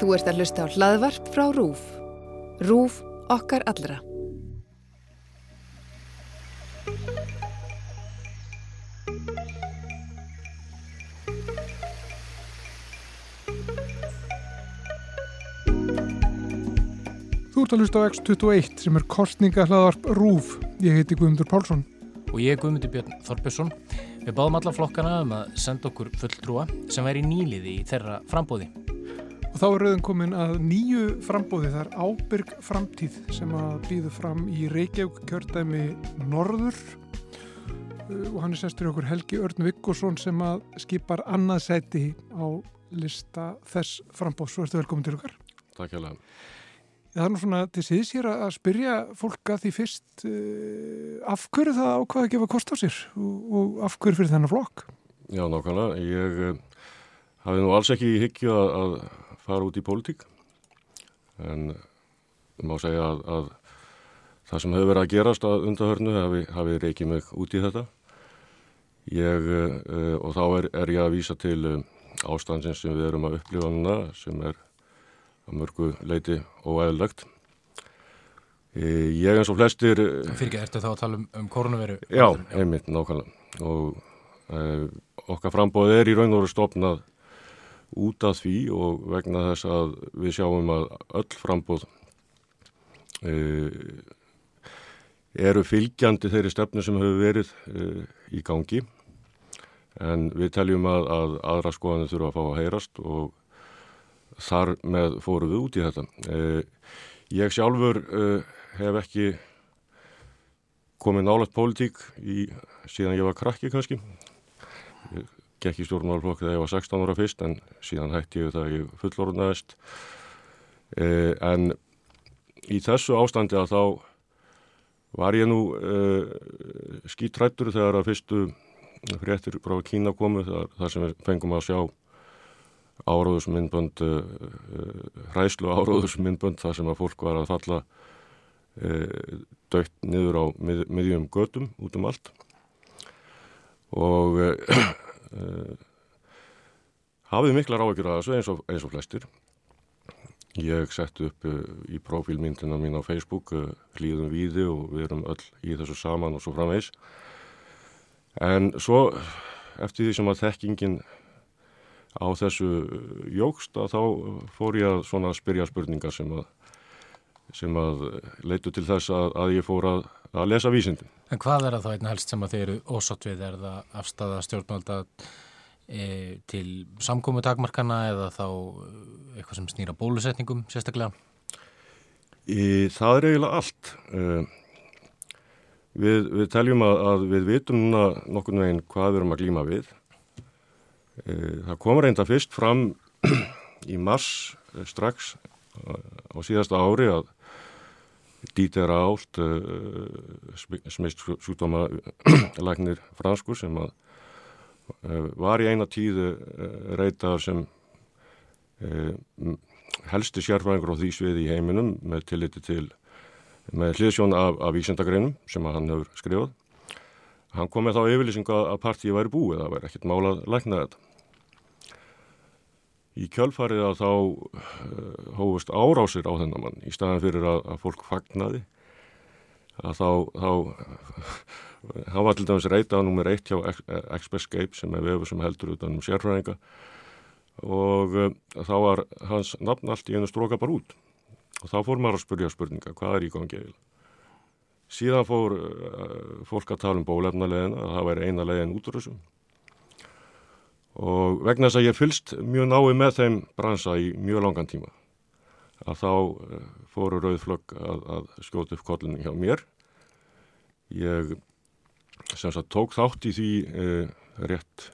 Þú ert að hlusta á hlaðvarp frá RÚF. RÚF okkar allra. Þú ert að hlusta á X21 sem er kostninga hlaðvarp RÚF. Ég heiti Guðmundur Pálsson. Og ég er Guðmundur Björn Þorbjörnsson. Við báðum alla flokkana um að senda okkur fulltrúa sem væri nýliði í þeirra frambóði. Og þá er rauðin komin að nýju frambóði, það er ábyrg framtíð sem að býðu fram í Reykjavík kjördæmi Norður og hann er sestur í okkur Helgi Örn Vikkosson sem að skipar annað sæti á lista þess frambóðs. Svo ertu velkomin til okkar. Takk hjá Það er nú svona til síðs hér að spyrja fólk að því fyrst uh, af hverju það ákvaði að gefa kost á sér og, og af hverju fyrir þennan flokk? Já, nákvæmlega. Ég uh, hafi nú alls ekki í hyggju að, að fara út í pólitík en má segja að, að það sem hefur verið að gerast að undahörnu hafi, hafi reykið mig út í þetta. Ég, uh, og þá er, er ég að vísa til ástansins sem við erum að upplifa núna sem er að mörgu leiti óæðilegt. Ég eins og flestir... Fyrir ekki, ertu þá að tala um, um koronaviru? Já, einmitt, nákvæmlega. Og eh, okkar frambóð er í raun og veru stopnað út af því og vegna þess að við sjáum að öll frambóð eh, eru fylgjandi þeirri stefnu sem hefur verið eh, í gangi en við teljum að, að aðra skoðanir þurfa að fá að heyrast og þar með fórum við út í þetta. Ég sjálfur hef ekki komið nálat pólitík í, síðan ég var krakki kannski. Gekk í stjórnmálflokk þegar ég var 16 ára fyrst en síðan hætti ég það ég fullorðnaðist. En í þessu ástandi að þá var ég nú skítrættur þegar að fyrstu fréttir frá Kína komu þar, þar sem við fengum að sjá áróðusmyndbönd uh, uh, hræslu áróðusmyndbönd þar sem að fólk var að falla dögt niður á mið, miðjum gödum út um allt og hafið miklar áökjur að þessu eins og, eins og flestir ég sett upp í profílmyndina mín á Facebook hlýðum víði og við erum öll í þessu saman og svo framvegs en svo eftir því sem að þekkingin á þessu jógst að þá fór ég að svona spyrja spurningar sem að, sem að leitu til þess að, að ég fór að, að lesa vísindi. En hvað er það þá einn helst sem að þeir eru ósátt við? Er það afstæða stjórnvalda e, til samkómu takmarkana eða þá eitthvað sem snýra bólusetningum sérstaklega? Í, það er eiginlega allt. E, við, við teljum að við vitum núna nokkur veginn hvað við erum að glýma við Eh, það kom reynda fyrst fram í mars eh, strax á síðasta ári að Dieter Ált smist sjúkdóma lagnir franskur sem að eh, var í eina tíðu reytaðar sem helsti sérfræðingur á því sviði í heiminum með tilliti til með hliðsjón af, af vísendagreinum sem hann hefur skrifað Hann kom með þá yfirlýsingu að partíi væri búið, það væri ekkert mála að lækna þetta. Í kjölfarið að þá uh, hófust árásir á þennan mann í staðan fyrir að, að fólk fagnaði að þá, þá hann var til dæmis reytað nummer eitt hjá Expresscape sem er vefur sem heldur utan um sérfræðinga og uh, þá var hans nafn allt í einu stróka bara út og þá fór maður að spurja spurninga hvað er í gangi eiginlega. Síðan fór uh, fólk að tala um bólefnaleðina, að það væri eina leiðin út úr þessu. Og vegna þess að ég fylst mjög nái með þeim bransa í mjög langan tíma, að þá uh, fóru rauðflögg að, að skjóta upp kollinu hjá mér. Ég sem sagt tók þátt í því uh, rétt,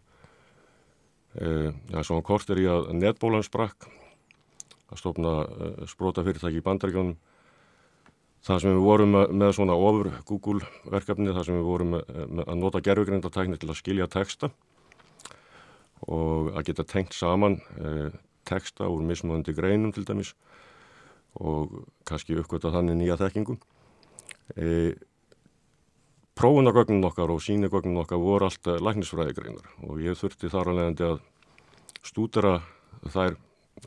já svona kort er ég að netbólan sprakk, að stofna spróta fyrirtæki í bandaríkjónum Það sem við vorum með svona ofur Google verkefni, það sem við vorum með, með að nota gerfugreindartækni til að skilja texta og að geta tengt saman e, texta úr mismöðandi greinum til dæmis og kannski uppgötta þannig nýja þekkingum. E, prófunagögnum okkar og sínegögnum okkar voru allt læknisfræðigreinar og ég þurfti þar alveg að stúdera þær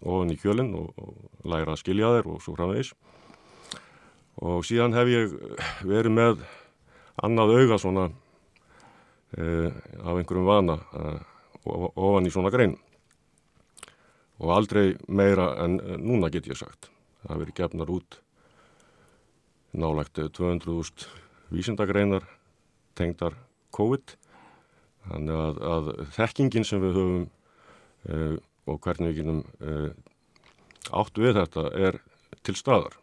ofan í kjölinn og, og læra að skilja þeir og svo framvegis og síðan hef ég verið með annað auga svona uh, af einhverjum vana uh, ofan í svona grein. Og aldrei meira en núna get ég sagt. Það hefur verið gefnar út nálagt 200.000 vísindagreinar tengdar COVID. Þannig að, að þekkingin sem við höfum uh, og hvernig við genum uh, áttu við þetta er til staðar.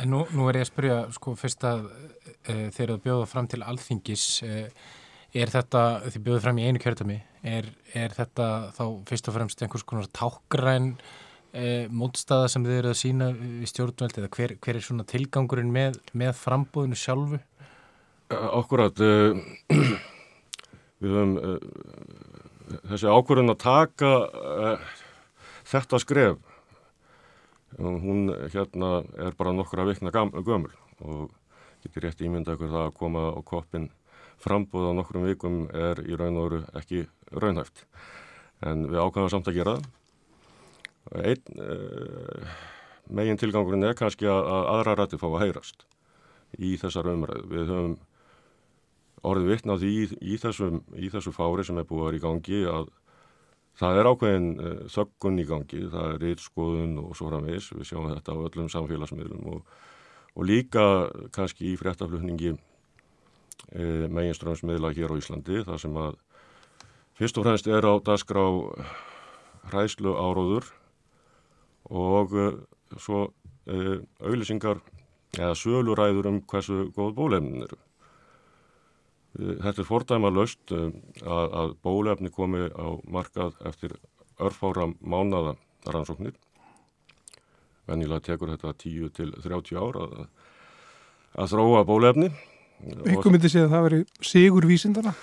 En nú, nú er ég að spyrja sko fyrst að uh, þegar þú bjóða fram til alþingis er þetta, þið bjóðu fram í einu kjörtami er, er þetta þá fyrst og fremst einhvers konar tákgræn e, mótstaða sem þið eru að sína í stjórnveld eða hver, hver er svona tilgangurinn með, með frambóðinu sjálfu? Akkurat uh, við höfum uh, þessi ákvörðin að taka uh, þetta skref hún hérna er bara nokkura vikna gömul og getur rétt ímynda ykkur það að koma á koppin frambóð á nokkrum vikum er í raun og veru ekki raunhæft. En við ákvæðum samt að gera það. Einn uh, megin tilgangurinn er kannski að, að aðra rætti fá að heyrast í þessar umræðu. Við höfum orðið vittna því í, í, þessum, í þessu fári sem er búið að vera í gangi að það er ákveðin uh, þöggun í gangi, það er reytskoðun og svo framvegs, við sjáum þetta á öllum samfélagsmiðlum og, og líka kannski í fréttaflutningi meginströmsmiðla hér á Íslandi þar sem að fyrst og fremst er á dasgrá hræslu áróður og uh, svo uh, auðlýsingar eða söluræður um hversu góð bólefnin eru. Þetta er fordæma löst að, að bólefni komi á markað eftir örfára mánada rannsóknir. Vennilega tekur þetta 10 til 30 ára að, að þróa bólefni. Ykkur myndi segja að það veri sigur vísindana?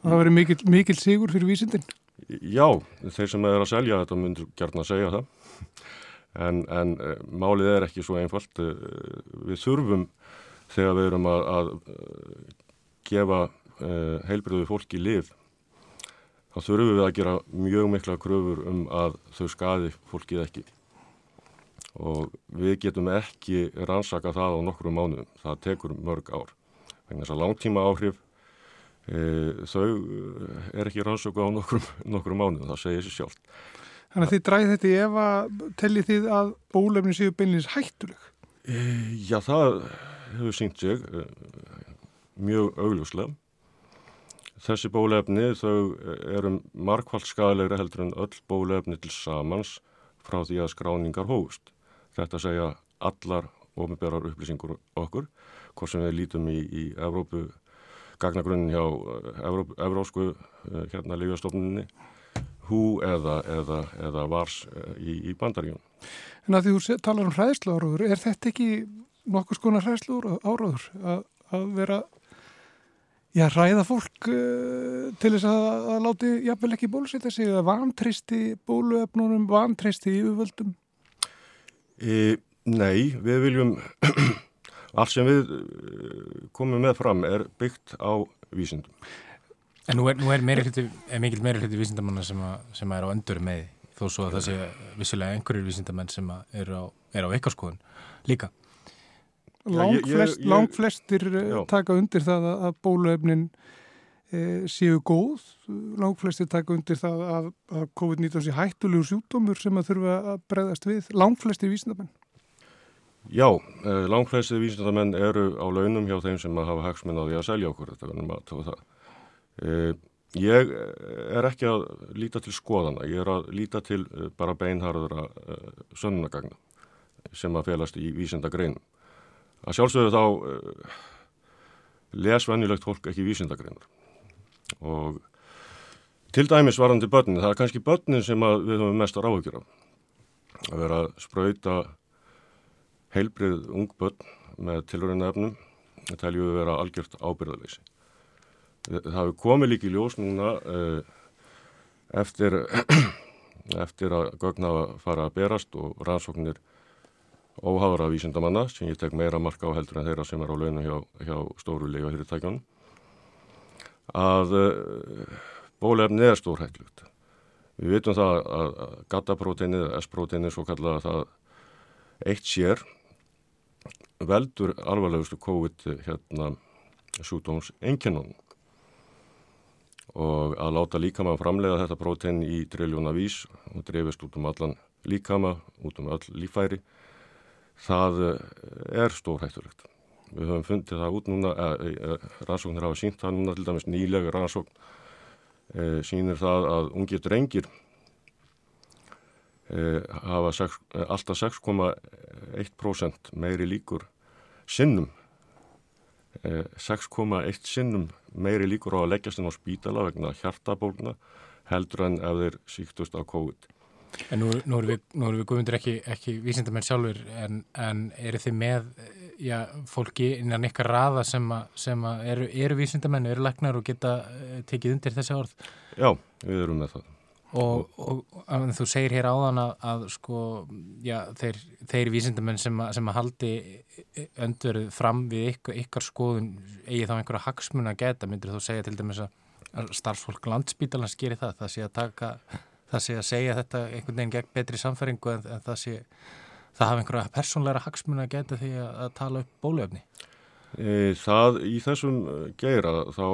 Það veri mikil, mikil sigur fyrir vísindin? Já, þeir sem er að selja þetta myndur gert að segja það. En, en uh, málið er ekki svo einfalt. Uh, við þurfum þegar við erum að, að uh, gefa heilbriðu fólki lif þá þurfum við að gera mjög mikla kröfur um að þau skadi fólkið ekki. Og við getum ekki rannsaka það á nokkru mánuðum. Það tekur mörg ár vegna þess að langtíma áhrif þau er ekki rannsaka á nokkru, nokkru mánuðum, það segir sér sjálf Þannig að þið dræði þetta í ef að telli þið að bólefni séu beinleins hættuleg? E, já, það hefur syngt sig e, mjög augljóslega. Þessi bólefni þau eru markvallt skadalegri heldur en öll bólefni til samans frá því að skráningar hófust. Þetta segja allar ofinberar upplýsingur okkur, hvort sem við lítum í, í Evrópu, gagnagrunnin hjá Evróp, Evrósku hérna lífjastofninni hú eða, eða, eða vars eh, í, í bandaríun. En að því þú talar um hræðslu áráður, er þetta ekki nokkus konar hræðslu áráður að, að vera já, hræða fólk uh, til þess að, að láti jafnvel ekki bólusetja sig eða vantristi bóluefnunum, vantristi yfirvöldum? E, nei, við viljum allt sem við eh, komum með fram er byggt á vísindum. En nú er, nú er, hluti, er mikil meiri hluti vísindamanna sem, a, sem er á öndur með þó svo að það sé vissilega einhverjir vísindamenn sem er á, á ekkarskoðun líka. Langflest, Langflestir eh, já. taka undir það að bóluefnin e, séu góð, langflestir taka undir það að, að COVID-19 sé hættulegur sjúkdómur sem að þurfa að bregðast við. Langflestir vísindamenn? Já, eh, langflestir vísindamenn eru á launum hjá þeim sem hafa hagsmenn á því að selja okkur þetta verður maður að tóða það. Uh, ég er ekki að líta til skoðana, ég er að líta til bara beinharðura sönnunagagna sem að felast í vísindagreinum. Að sjálfsögðu þá lesvennilegt fólk ekki vísindagreinar og til dæmis varandi börnin, það er kannski börnin sem við höfum mest að ráðugjur af. Að vera að spröyta heilbrið ung börn með tilurinn efnum, telju við vera algjört ábyrðaleysi. Það hefur komið líki ljós núna uh, eftir, eftir að gögna fara að berast og rannsóknir óháðra vísindamanna sem ég tek meira marka á heldur en þeirra sem er á launum hjá, hjá stóru lega fyrirtækjunum að uh, bólefni er stórhættlugt. Við veitum það að gattapróteinið, S-próteinið, svo kallaða það eitt sér, veldur alvarlegustu COVID hérna sjúdóms enginnum og að láta líkama framlega þetta prótein í triljóna vís og drefist út um allan líkama, út um all lífæri, það er stórhættulegt. Við höfum fundið það út núna, eh, eh, rannsóknir hafa sínt það núna, til dæmis nýlega rannsókn eh, sínir það að ungi drengir eh, hafa sex, eh, alltaf 6,1% meiri líkur sinnum 6,1 eh, sinnum meiri líkur á að leggjast inn á spítala vegna hjartabólna heldur en ef þeir síktust á COVID. En nú, nú erum við, er við guðmundur ekki, ekki vísindamenn sjálfur en, en eru þið með já, fólki innan ykkar raða sem, a, sem a eru, eru vísindamenn, eru lagnar og geta tekið undir þessi orð? Já, við erum með það. Og, og, og þú segir hér áðan að, að sko, já, þeir, þeir vísindamenn sem, a, sem að haldi öndverðu fram við ykkar, ykkar skoðun eigi þá einhverja hagsmun að geta, myndir þú segja til dæmis að starfsfólk landsbítalans gerir það, það sé að taka, það sé að segja þetta einhvern veginn gegn betri samfæringu en, en það sé, það hafa einhverja persónleira hagsmun að geta því að, að tala upp bólöfni. E, það í þessum geira þá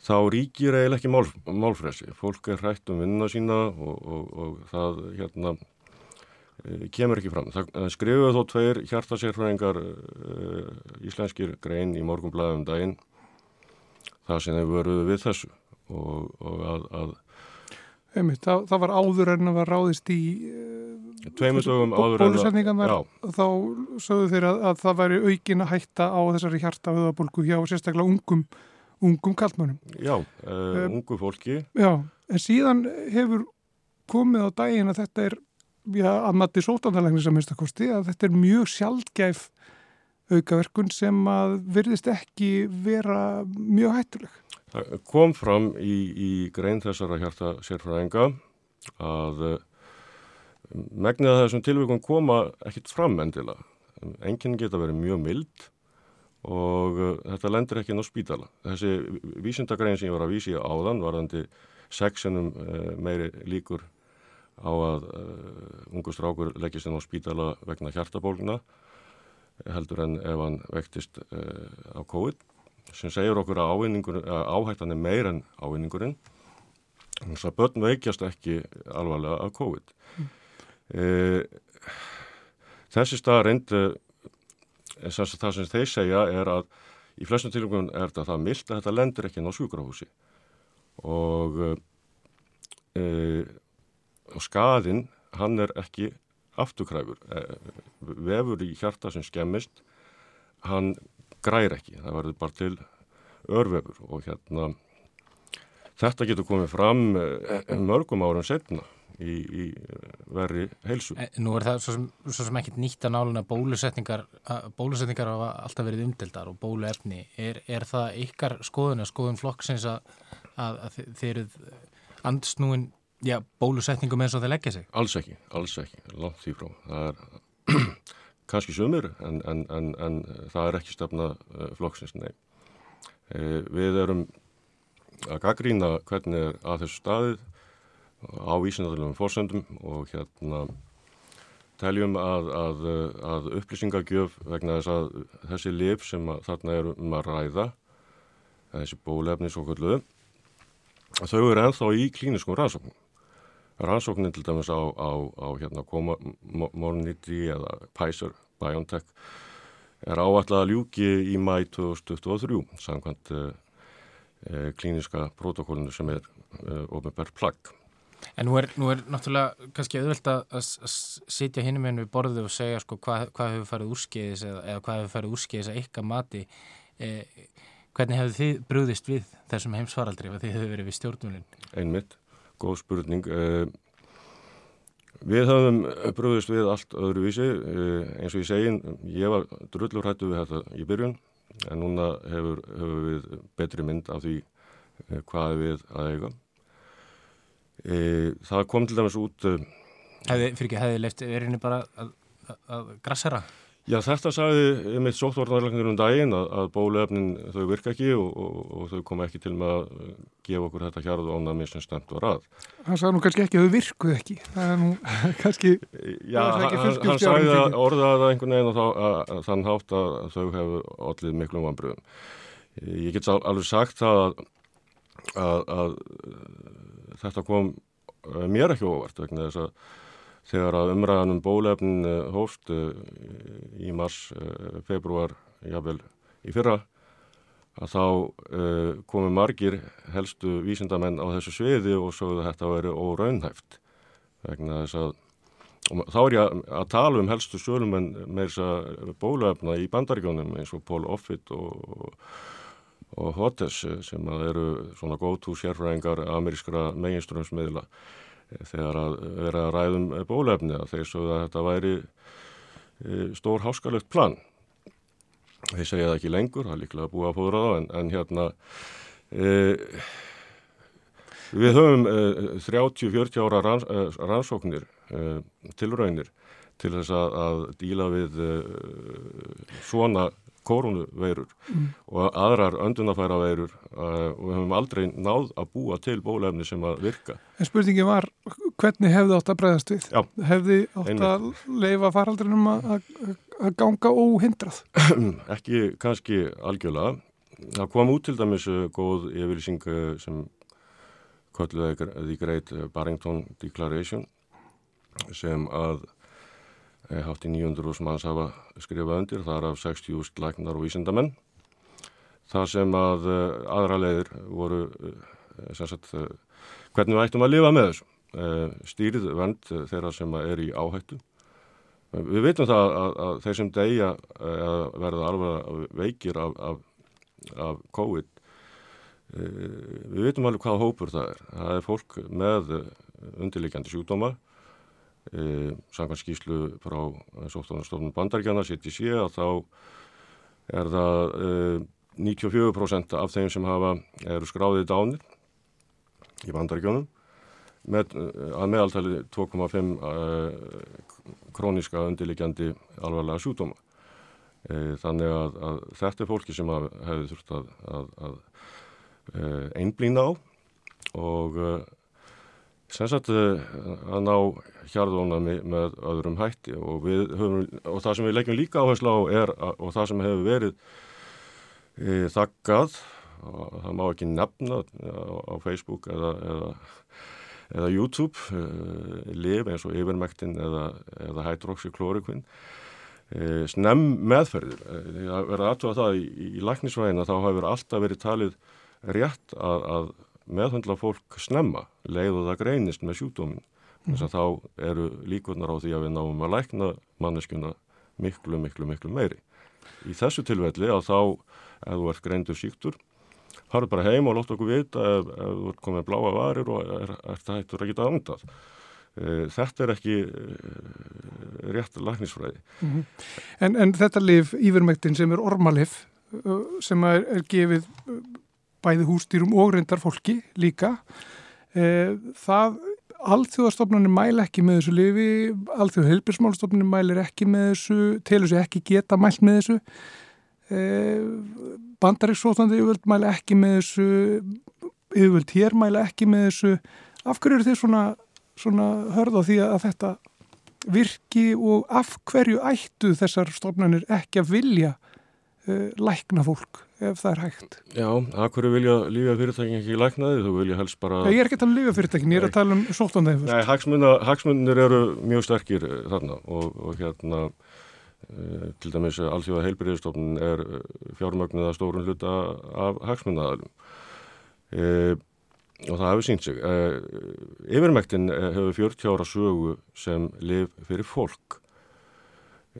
þá ríkir eiginlega ekki mál, málfresi. Fólk er hrætt um vinnuna sína og, og, og það hérna, e, kemur ekki fram. Það skrifuðu þó tveir hjartasérfræðingar e, íslenskir grein í morgunblæðum daginn það sem þeir veruðu við þessu og, og að, að Einmitt, það, það var áður en að var ráðist í bólusetningarnar þá sögðu þeir að, að það væri aukin að hætta á þessari hjarta höfðabólgu hjá sérstaklega ungum ungum kallmannum. Já, uh, ungu fólki. Já, en síðan hefur komið á daginn að þetta er, já, að mati sótandalegnis að minnstakosti, að þetta er mjög sjaldgæf aukaverkun sem að verðist ekki vera mjög hættuleg. Það kom fram í, í grein þessara hjarta sérfræðinga að megnið að þessum tilvíkum koma ekkit fram endilega. Enginn geta verið mjög mild og uh, þetta lendur ekki inn á spítala. Þessi vísindagrein sem ég var að vísi áðan varðandi sexinum uh, meiri líkur á að uh, ungu strákur leggist inn á spítala vegna hjartabóluna heldur en ef hann vektist á COVID sem segir okkur að, að áhættan er meir en ávinningurinn þannig að börn veikjast ekki alvarlega af COVID. Mm. Uh, þessi stað reyndi það sem þeir segja er að í flestum tilvægum er þetta það mild að þetta lendur ekki inn á sjúkrahúsi. Og, e, og skadinn hann er ekki afturkræfur. E, vefur í hjarta sem skemmist hann grær ekki, það verður bara til örvefur og hérna þetta getur komið fram mörgum árum setna í, í verri heilsu. Eh, nú er það svo sem, svo sem ekkit nýtt að náluna bólusetningar, bólusetningar hafa alltaf verið umdeldar og bóluefni. Er, er það ykkar skoðun að skoðun flokksins að, að, að þeir eruð andsnúin já, bólusetningum eins og þeir leggja sig? Alls ekki, alls ekki, langt því frá. Það er kannski sömur en, en, en, en það er ekki stefna uh, flokksins, nei. Við erum að gaggrína hvernig er að þessu staðið á vísindarlegum fórsöndum og hérna teljum að, að, að upplýsingagjöf vegna þess að þessi lif sem að, þarna er um að ræða, þessi bólefni svo kvöldu, þau eru enþá í klíniskum rannsóknum. Rannsóknin til dæmis á, á, á hérna Comirnaty eða Pfizer BioNTech er áallega ljúki í mæ 2023 samkvæmt uh, uh, klíniska protokólinu sem er uh, ofinbært plagg. En nú er, nú er náttúrulega kannski auðvelt að, sitja hinn með hennu við borðið og segja sko hvað, hvað hefur farið úrskeiðis eða, eða hvað hefur farið úrskeiðis að ykkar mati. Eh, hvernig hefur þið brúðist við þessum heimsvaraldri ef þið hefur verið við stjórnvölinn? Einmitt, góð spurning. Eh, við höfum brúðist við allt öðru vísi. Eh, eins og ég segin, ég var drullur hættu við þetta í byrjun en núna hefur, hefur við betri mynd af því eh, hvað við að eiga. E, það kom til dæmis út... E, hefði, fyrir ekki, hefði leift verinni bara að, að, að grassera? Já, þetta sagði mitt sóttvarnarlegnir um daginn að, að bólefnin þau virka ekki og, og, og þau kom ekki til með að gefa okkur þetta hjarðu ánami sem stemt var að. Hann sagði nú kannski ekki að þau virkuð ekki. Það er nú kannski... Já, hann, hann sagði að orðaða einhvern veginn og þá, að, að, þann hátt að þau hefur allir miklum vanbröðum. Ég get alveg sagt það að þetta kom mér ekki óvart vegna þess að þegar að umræðan um bólefnin eh, hófst eh, í mars, eh, februar, jável í fyrra að þá komu margir helstu vísindamenn á þessu sviði og sögðu að þetta veri óraunhæft vegna þess að þá er ég að tala um helstu sölumenn með þess að bólefna í bandaríkjónum eins og Paul Offit og, og Hottes sem eru svona góðtú sérfræðingar amerískra meginströmsmiðla þegar að vera að ræðum bólefni að þeir svo að þetta væri stór háskalegt plan. Þeir segja það ekki lengur, það er líklega búið að fóðra þá en, en hérna e, við höfum e, 30-40 ára ranns, e, rannsóknir tilraunir til þess að, að díla við svona koronaveirur mm. og aðrar öndunafæra veirur uh, og við höfum aldrei náð að búa til bólefni sem að virka. En spurningi var hvernig hefði átt að bregðast við? Já. Hefði átt Einnig. að leifa faraldrinum að ganga óhindrað? Ekki kannski algjörlega. Það kom út til dæmis uh, góð yfirlýsing uh, sem kölluði The Great Barrington Declaration sem að Eh, hátt í 900.000 manns hafa skrifað undir, þar af 60.000 læknar og vísindamenn. Það sem að uh, aðra leiðir voru uh, sagt, hvernig við ættum að lifa með þessu. Stýrið vend þeirra sem er í áhættu. Við veitum það að, að þeir sem deyja að verða alveg veikir af, af, af COVID, við veitum alveg hvaða hópur það er. Það er fólk með undirleikjandi sjúkdóma e, samkvæmt skýslu frá Sóttanarstofnun Bandaríkjana, CTC, að þá er það e, 94% af þeim sem hafa, eru skráðið dánir í Bandaríkjónum með, að meðaltali 2,5 e, króniska undirlikjandi alvarlega sjúdóma. E, þannig að, að þetta er fólki sem hefur þurft að, að, að einblýna á og sem sagt eh, að ná hjarðónami með öðrum hætti og, höfum, og það sem við leggjum líka áherslu á er og það sem hefur verið e, þakkað og það má ekki nefna á, á Facebook eða, eða, eða YouTube e, liv eins og yfirmæktin eða, eða hydroxychloroquine e, snem meðferðir. Það verður aðtöða það í, í læknisvægina þá hefur alltaf verið talið rétt að, að meðhandla fólk snemma leið og það greinist með sjúkdómin mm. þess að þá eru líkurnar á því að við náum að lækna manneskuna miklu, miklu, miklu meiri. Í þessu tilvelli að þá, ef þú ert greindur síktur, harður bara heim og lótt okkur vita ef, ef þú ert komið bláa varir og er, er það hættur að geta andað. E, þetta er ekki e, rétt læknisfræði. Mm -hmm. en, en þetta lif, Ívermæktin sem er ormalif, sem er, er gefið bæði hústýrum og reyndar fólki líka. E, það, alþjóðastofnunum mæl ekki með þessu lifi, alþjóð helbilsmálstofnunum mælir ekki með þessu, telur sér ekki geta mælt með þessu. E, Bandaríksótandi yfirvöld mæla ekki með þessu, yfirvöld hér mæla ekki með þessu. Af hverju eru þið svona, svona hörð á því að þetta virki og af hverju ættu þessar stofnunir ekki að vilja uh, lækna fólk? Ef það er hægt. Já, að hverju vilja lífið fyrirtækin ekki læknaði, þú vilja helst bara... Ég er ekki að tala um lífið fyrirtækin, ég er að tala um sóttandæfur. Nei, hagsmunir eru mjög sterkir eh, þarna og, og hérna e, til dæmis allþjóða heilbyrðistofnun er eh, fjármögnuða stórun hluta af hagsmunnaðalum e, og það hefur sínt sig. E, yfirmæktin hefur 40 ára sögu sem liv fyrir fólk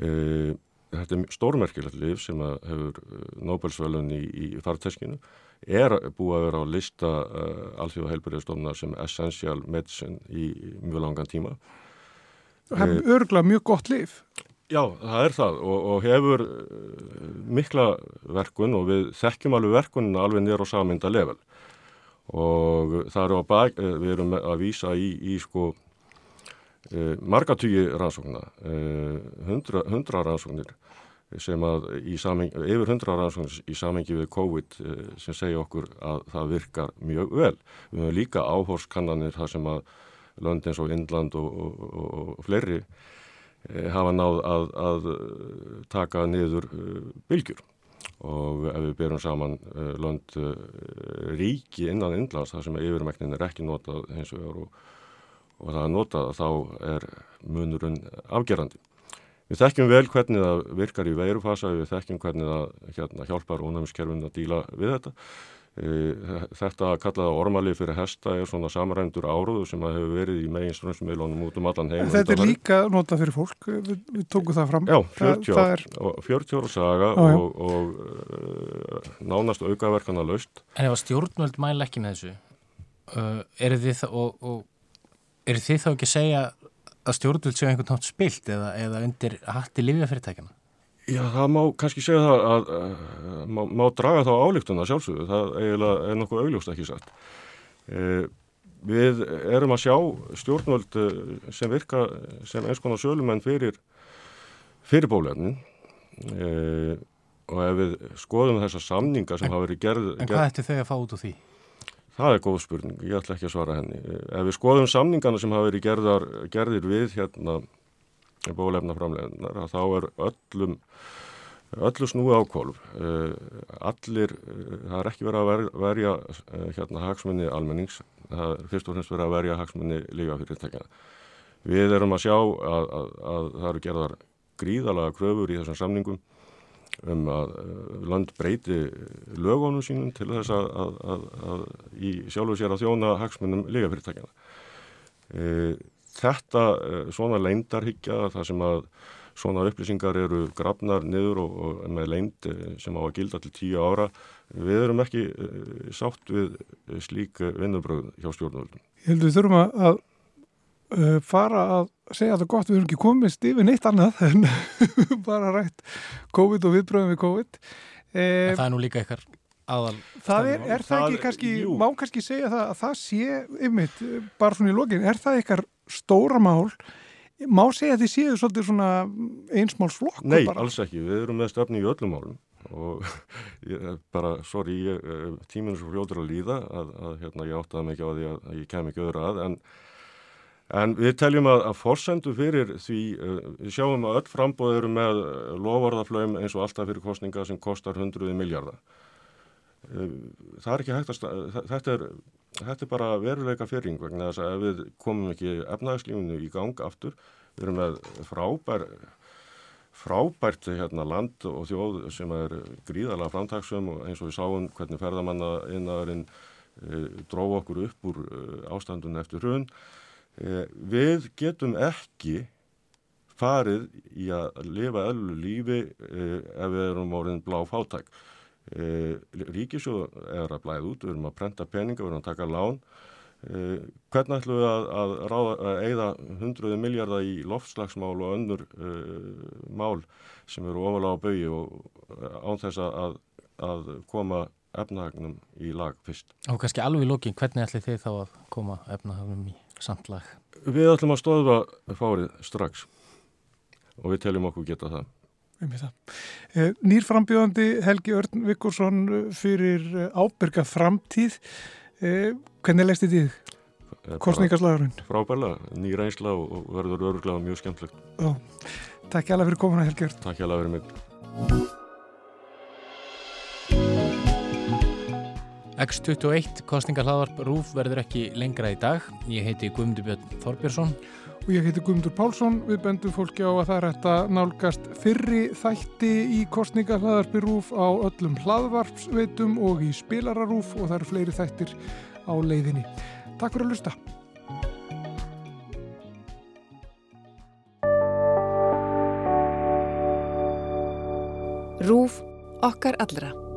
og þetta er stórmerkilegt lif sem hefur uh, Nobelsvölun í, í farteskinu er búið að vera á lista uh, alþjóða heilbæriðstofna sem essential medicine í mjög langan tíma. Það hefur eh, örgulega mjög gott lif Já, það er það og, og hefur mikla verkun og við þekkjum alveg verkunina alveg nýra á saminda level. Og það eru uh, við erum að vísa í, í sko uh, margatugji rannsókna, hundra, hundra rannsóknir sem að saming, yfir hundra rannsóknir í samengi við COVID sem segja okkur að það virkar mjög vel. Við höfum líka áhorskannanir þar sem að löndins og Indland og, og, og, og fleiri hafa náð að, að taka niður bylgjur og ef við berum saman lönd ríki innan innlands þar sem yfirmæknin er ekki notað hins vegar og, og það er notað þá er munurinn afgerandi. Við þekkjum vel hvernig það virkar í veirufasa, við þekkjum hvernig það hérna, hjálpar ónæmiskerfin að díla við þetta Eh, þetta kallaða ormali fyrir hesta er svona samrændur áruðu sem að hefur verið í megin strömsmiðlunum út um allan heim. Þetta er líka notað fyrir fólk, við, við tókum það fram. Já, 40 ára er... saga á, og, og uh, nánast aukaverkana laust. En ef að stjórnvöld mæl ekki með þessu, uh, eru þið, og, og er þið þá ekki að segja að stjórnvöld séu einhvern nátt spilt eða, eða undir hatti livjafyrirtækjana? Já, það má kannski segja það að, að, að má, má draga þá álíktuna sjálfsögðu, það eiginlega er nokkuð augljóst ekki sagt. E, við erum að sjá stjórnvöld e, sem virka sem eins konar sölumenn fyrir fyrirbólefnin e, og ef við skoðum þessa samninga sem en, hafa verið gerð... En hvað ætti þau að fá út úr því? Það er góð spurning, ég ætla ekki að svara henni. Ef við skoðum samningana sem hafa verið gerðar, gerðir við hérna bólefna framleginar þá er öllum öllu snúi ákvolf uh, allir, uh, það er ekki verið að ver, verja uh, hérna hagsmunni almennings, það er fyrst og fremst verið að verja hagsmunni lífafyrirtækjana við erum að sjá að, að, að það eru gerðar gríðalega kröfur í þessum samningum um að land breyti lögónu sínum til þess að, að í sjálfu sér að þjóna hagsmunum lífafyrirtækjana þetta eh, svona leindarhyggja það sem að svona upplýsingar eru grafnar niður og, og með leind eh, sem á að gilda til tíu ára við erum ekki eh, sátt við slík vinnubröð hjá stjórnvöldum. Ég held að við þurfum að, að fara að segja að það er gott við erum ekki komist yfir neitt annað en bara rætt COVID og viðbröðum við COVID. En það er nú líka eitthvað aðal það er, er það ekki kannski, jú. má kannski segja það að það sé, yfirmitt, bara svona í lokin er það eitthvað stóra mál má segja að þið séu svolítið svona einsmálsflokk Nei, bara. alls ekki, við erum með stefni í öllum málum og ég, bara, sorry, ég, tíminn er svo fljóður að líða að, að hérna, ég áttaði mikið á því að, að ég kem ekki öðru að en, en við teljum að, að forsendu fyrir því, uh, við sjáum að öll frambóð eru með lovarðaflöym eins og alltaf fyrir kostninga sem kostar hundruði miljardar uh, það er ekki hægt að þetta er þetta er bara veruleika fyrring vegna þess að ef við komum ekki efnæðslífinu í gang aftur, við erum með frábær frábært hérna, land og þjóð sem er gríðalega framtagsum eins og við sáum hvernig ferðamanna innaðurinn e, dróð okkur upp úr ástandun eftir hrun. E, við getum ekki farið í að lifa öllu lífi e, ef við erum orðin blá fátæk. E, Ríkisjóð er að blæða út, við erum að prenta peninga, við erum að taka lán. Hvernig ætlum við að, að, ráða, að eigða hundruði miljardar í loftslagsmál og önnur e, mál sem eru ofalega á baui og án þess að, að koma efnahagnum í lag fyrst. Og kannski alveg í lókin, hvernig ætli þið þá að koma efnahagnum í samt lag? Við ætlum að stóða fárið strax og við teljum okkur geta það. Eh, Nýrframbjóðandi Helgi Örn Vikursson eh, fyrir eh, ábyrga framtíð. Hvernig leist þið þið? Korsningarslagurinn? Frábærlega, nýra einsla og verður öruglega mjög skemmtlegt. Já, takk hjá það fyrir komuna Helgi Örn. Takk hjá það fyrir mig. X21 kostningarhlaðvarp Rúf verður ekki lengra í dag. Ég heiti Guðmundur Björn Þorbjörnsson og ég heiti Guðmundur Pálsson. Við bendum fólki á að það er hægt að nálgast fyrri þætti í kostningahlaðarpirúf á öllum hlaðvarpsveitum og í spilararúf og það eru fleiri þættir á leiðinni. Takk fyrir að lusta. Rúf okkar allra.